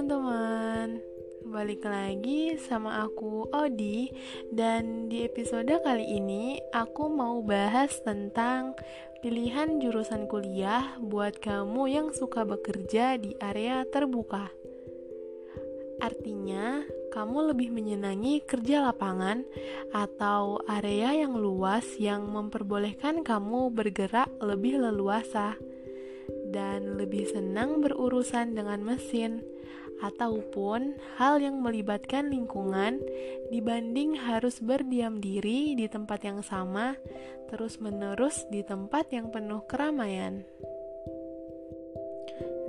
teman-teman, balik lagi sama aku Odi Dan di episode kali ini aku mau bahas tentang pilihan jurusan kuliah buat kamu yang suka bekerja di area terbuka. Artinya, kamu lebih menyenangi kerja lapangan atau area yang luas yang memperbolehkan kamu bergerak lebih leluasa dan lebih senang berurusan dengan mesin, ataupun hal yang melibatkan lingkungan dibanding harus berdiam diri di tempat yang sama, terus-menerus di tempat yang penuh keramaian.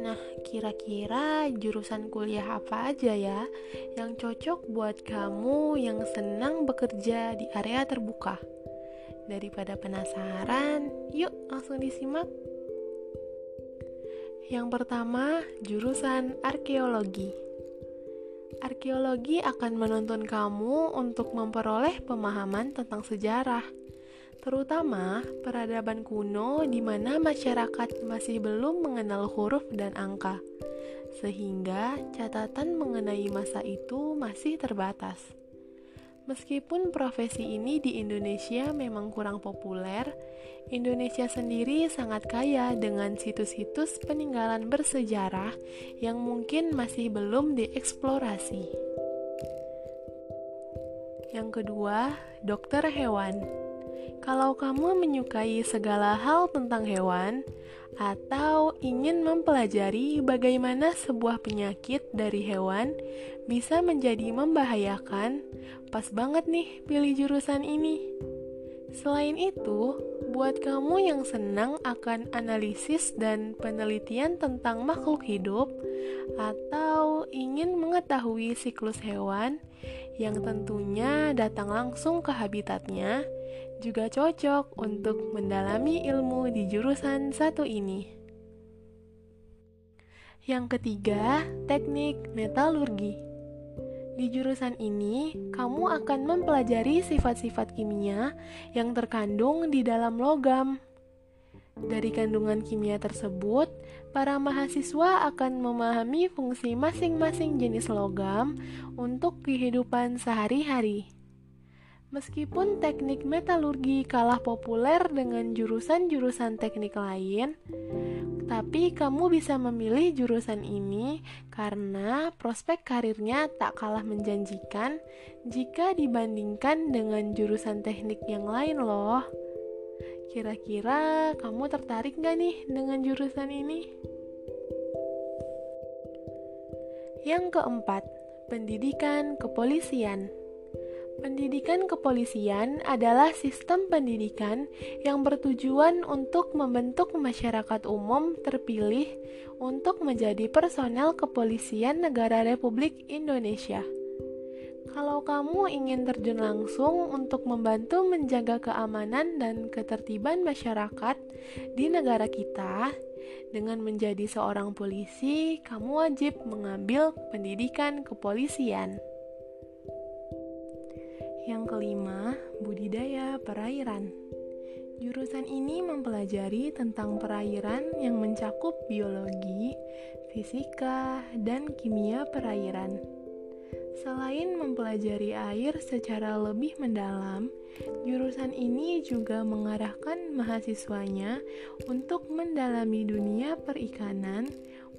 Nah, kira-kira jurusan kuliah apa aja ya yang cocok buat kamu yang senang bekerja di area terbuka? Daripada penasaran, yuk langsung disimak. Yang pertama, jurusan arkeologi. Arkeologi akan menuntun kamu untuk memperoleh pemahaman tentang sejarah, terutama peradaban kuno di mana masyarakat masih belum mengenal huruf dan angka, sehingga catatan mengenai masa itu masih terbatas. Meskipun profesi ini di Indonesia memang kurang populer, Indonesia sendiri sangat kaya dengan situs-situs peninggalan bersejarah yang mungkin masih belum dieksplorasi. Yang kedua, dokter hewan. Kalau kamu menyukai segala hal tentang hewan, atau ingin mempelajari bagaimana sebuah penyakit dari hewan bisa menjadi membahayakan, pas banget nih pilih jurusan ini. Selain itu, buat kamu yang senang akan analisis dan penelitian tentang makhluk hidup, atau ingin mengetahui siklus hewan yang tentunya datang langsung ke habitatnya, juga cocok untuk mendalami ilmu di jurusan satu ini. Yang ketiga, teknik metalurgi. Di jurusan ini, kamu akan mempelajari sifat-sifat kimia yang terkandung di dalam logam. Dari kandungan kimia tersebut, para mahasiswa akan memahami fungsi masing-masing jenis logam untuk kehidupan sehari-hari. Meskipun teknik metalurgi kalah populer dengan jurusan-jurusan teknik lain, tapi kamu bisa memilih jurusan ini karena prospek karirnya tak kalah menjanjikan jika dibandingkan dengan jurusan teknik yang lain loh. Kira-kira kamu tertarik gak nih dengan jurusan ini? Yang keempat, pendidikan kepolisian. Pendidikan kepolisian adalah sistem pendidikan yang bertujuan untuk membentuk masyarakat umum terpilih untuk menjadi personel kepolisian negara Republik Indonesia. Kalau kamu ingin terjun langsung untuk membantu menjaga keamanan dan ketertiban masyarakat di negara kita, dengan menjadi seorang polisi, kamu wajib mengambil pendidikan kepolisian. Yang kelima, budidaya perairan. Jurusan ini mempelajari tentang perairan yang mencakup biologi, fisika, dan kimia perairan. Selain mempelajari air secara lebih mendalam, jurusan ini juga mengarahkan mahasiswanya untuk mendalami dunia perikanan,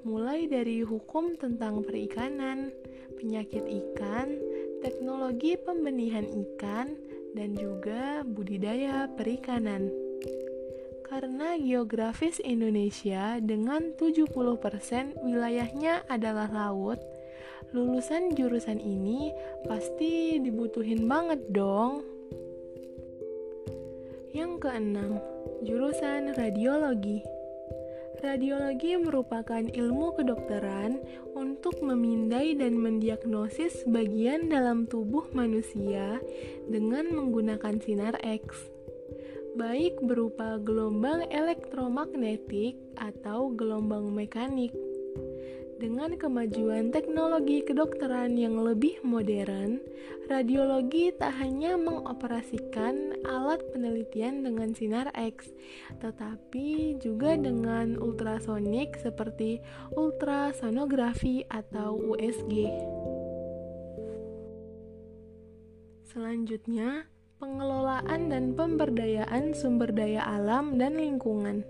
mulai dari hukum tentang perikanan, penyakit ikan, teknologi pembenihan ikan, dan juga budidaya perikanan. Karena geografis Indonesia dengan 70% wilayahnya adalah laut, lulusan jurusan ini pasti dibutuhin banget dong. Yang keenam, jurusan radiologi. Radiologi merupakan ilmu kedokteran untuk memindai dan mendiagnosis bagian dalam tubuh manusia dengan menggunakan sinar X, baik berupa gelombang elektromagnetik atau gelombang mekanik. Dengan kemajuan teknologi kedokteran yang lebih modern, radiologi tak hanya mengoperasikan alat penelitian dengan sinar X, tetapi juga dengan ultrasonik seperti ultrasonografi atau USG. Selanjutnya, pengelolaan dan pemberdayaan sumber daya alam dan lingkungan.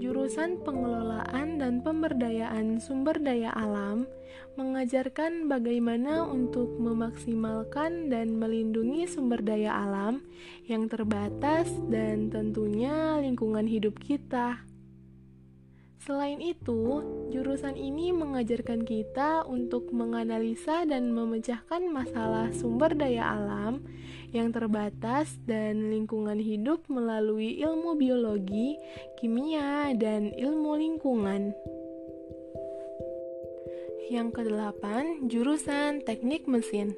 Jurusan Pengelolaan dan Pemberdayaan Sumber Daya Alam mengajarkan bagaimana untuk memaksimalkan dan melindungi sumber daya alam yang terbatas dan tentunya lingkungan hidup kita. Selain itu, jurusan ini mengajarkan kita untuk menganalisa dan memecahkan masalah sumber daya alam yang terbatas dan lingkungan hidup melalui ilmu biologi, kimia, dan ilmu lingkungan. Yang kedelapan, jurusan teknik mesin.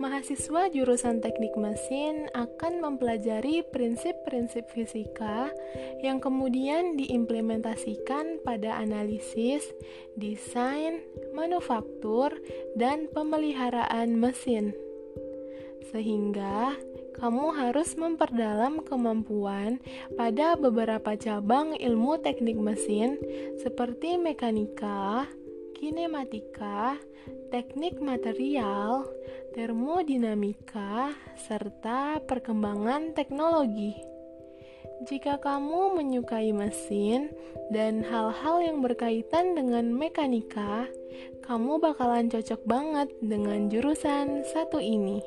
Mahasiswa jurusan teknik mesin akan mempelajari prinsip-prinsip fisika yang kemudian diimplementasikan pada analisis, desain, manufaktur, dan pemeliharaan mesin. Sehingga kamu harus memperdalam kemampuan pada beberapa cabang ilmu teknik mesin seperti mekanika, kinematika, teknik material, termodinamika, serta perkembangan teknologi. Jika kamu menyukai mesin dan hal-hal yang berkaitan dengan mekanika, kamu bakalan cocok banget dengan jurusan satu ini.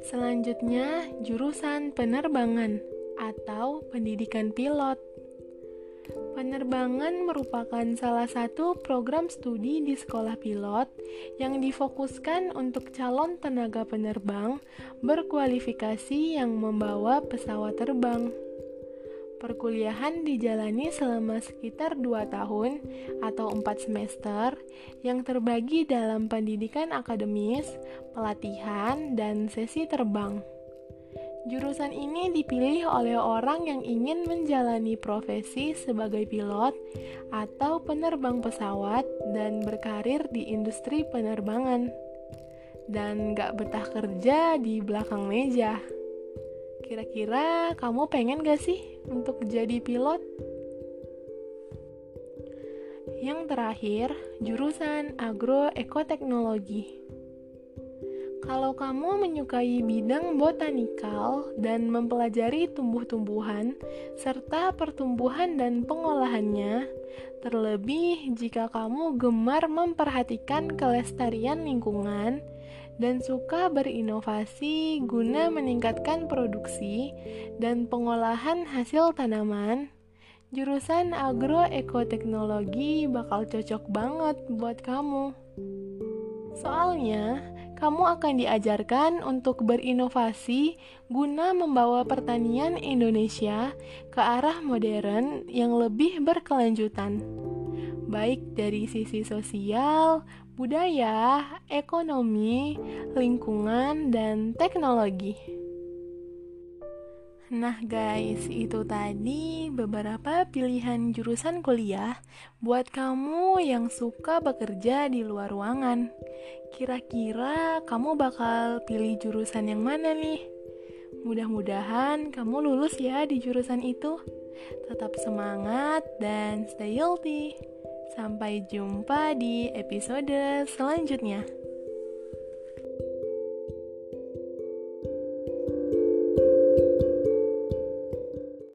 Selanjutnya, jurusan penerbangan atau pendidikan pilot. Penerbangan merupakan salah satu program studi di sekolah pilot yang difokuskan untuk calon tenaga penerbang berkualifikasi yang membawa pesawat terbang. Perkuliahan dijalani selama sekitar 2 tahun atau 4 semester yang terbagi dalam pendidikan akademis, pelatihan, dan sesi terbang. Jurusan ini dipilih oleh orang yang ingin menjalani profesi sebagai pilot atau penerbang pesawat dan berkarir di industri penerbangan. Dan gak betah kerja di belakang meja. Kira-kira kamu pengen gak sih untuk jadi pilot? Yang terakhir, jurusan agroekoteknologi. Kalau kamu menyukai bidang botanikal dan mempelajari tumbuh-tumbuhan serta pertumbuhan dan pengolahannya, terlebih jika kamu gemar memperhatikan kelestarian lingkungan dan suka berinovasi guna meningkatkan produksi dan pengolahan hasil tanaman, jurusan agroekoteknologi bakal cocok banget buat kamu. Soalnya, kamu akan diajarkan untuk berinovasi guna membawa pertanian Indonesia ke arah modern yang lebih berkelanjutan, baik dari sisi sosial, budaya, ekonomi, lingkungan, dan teknologi. Nah guys, itu tadi beberapa pilihan jurusan kuliah buat kamu yang suka bekerja di luar ruangan. Kira-kira kamu bakal pilih jurusan yang mana nih? Mudah-mudahan kamu lulus ya di jurusan itu. Tetap semangat dan stay healthy. Sampai jumpa di episode selanjutnya.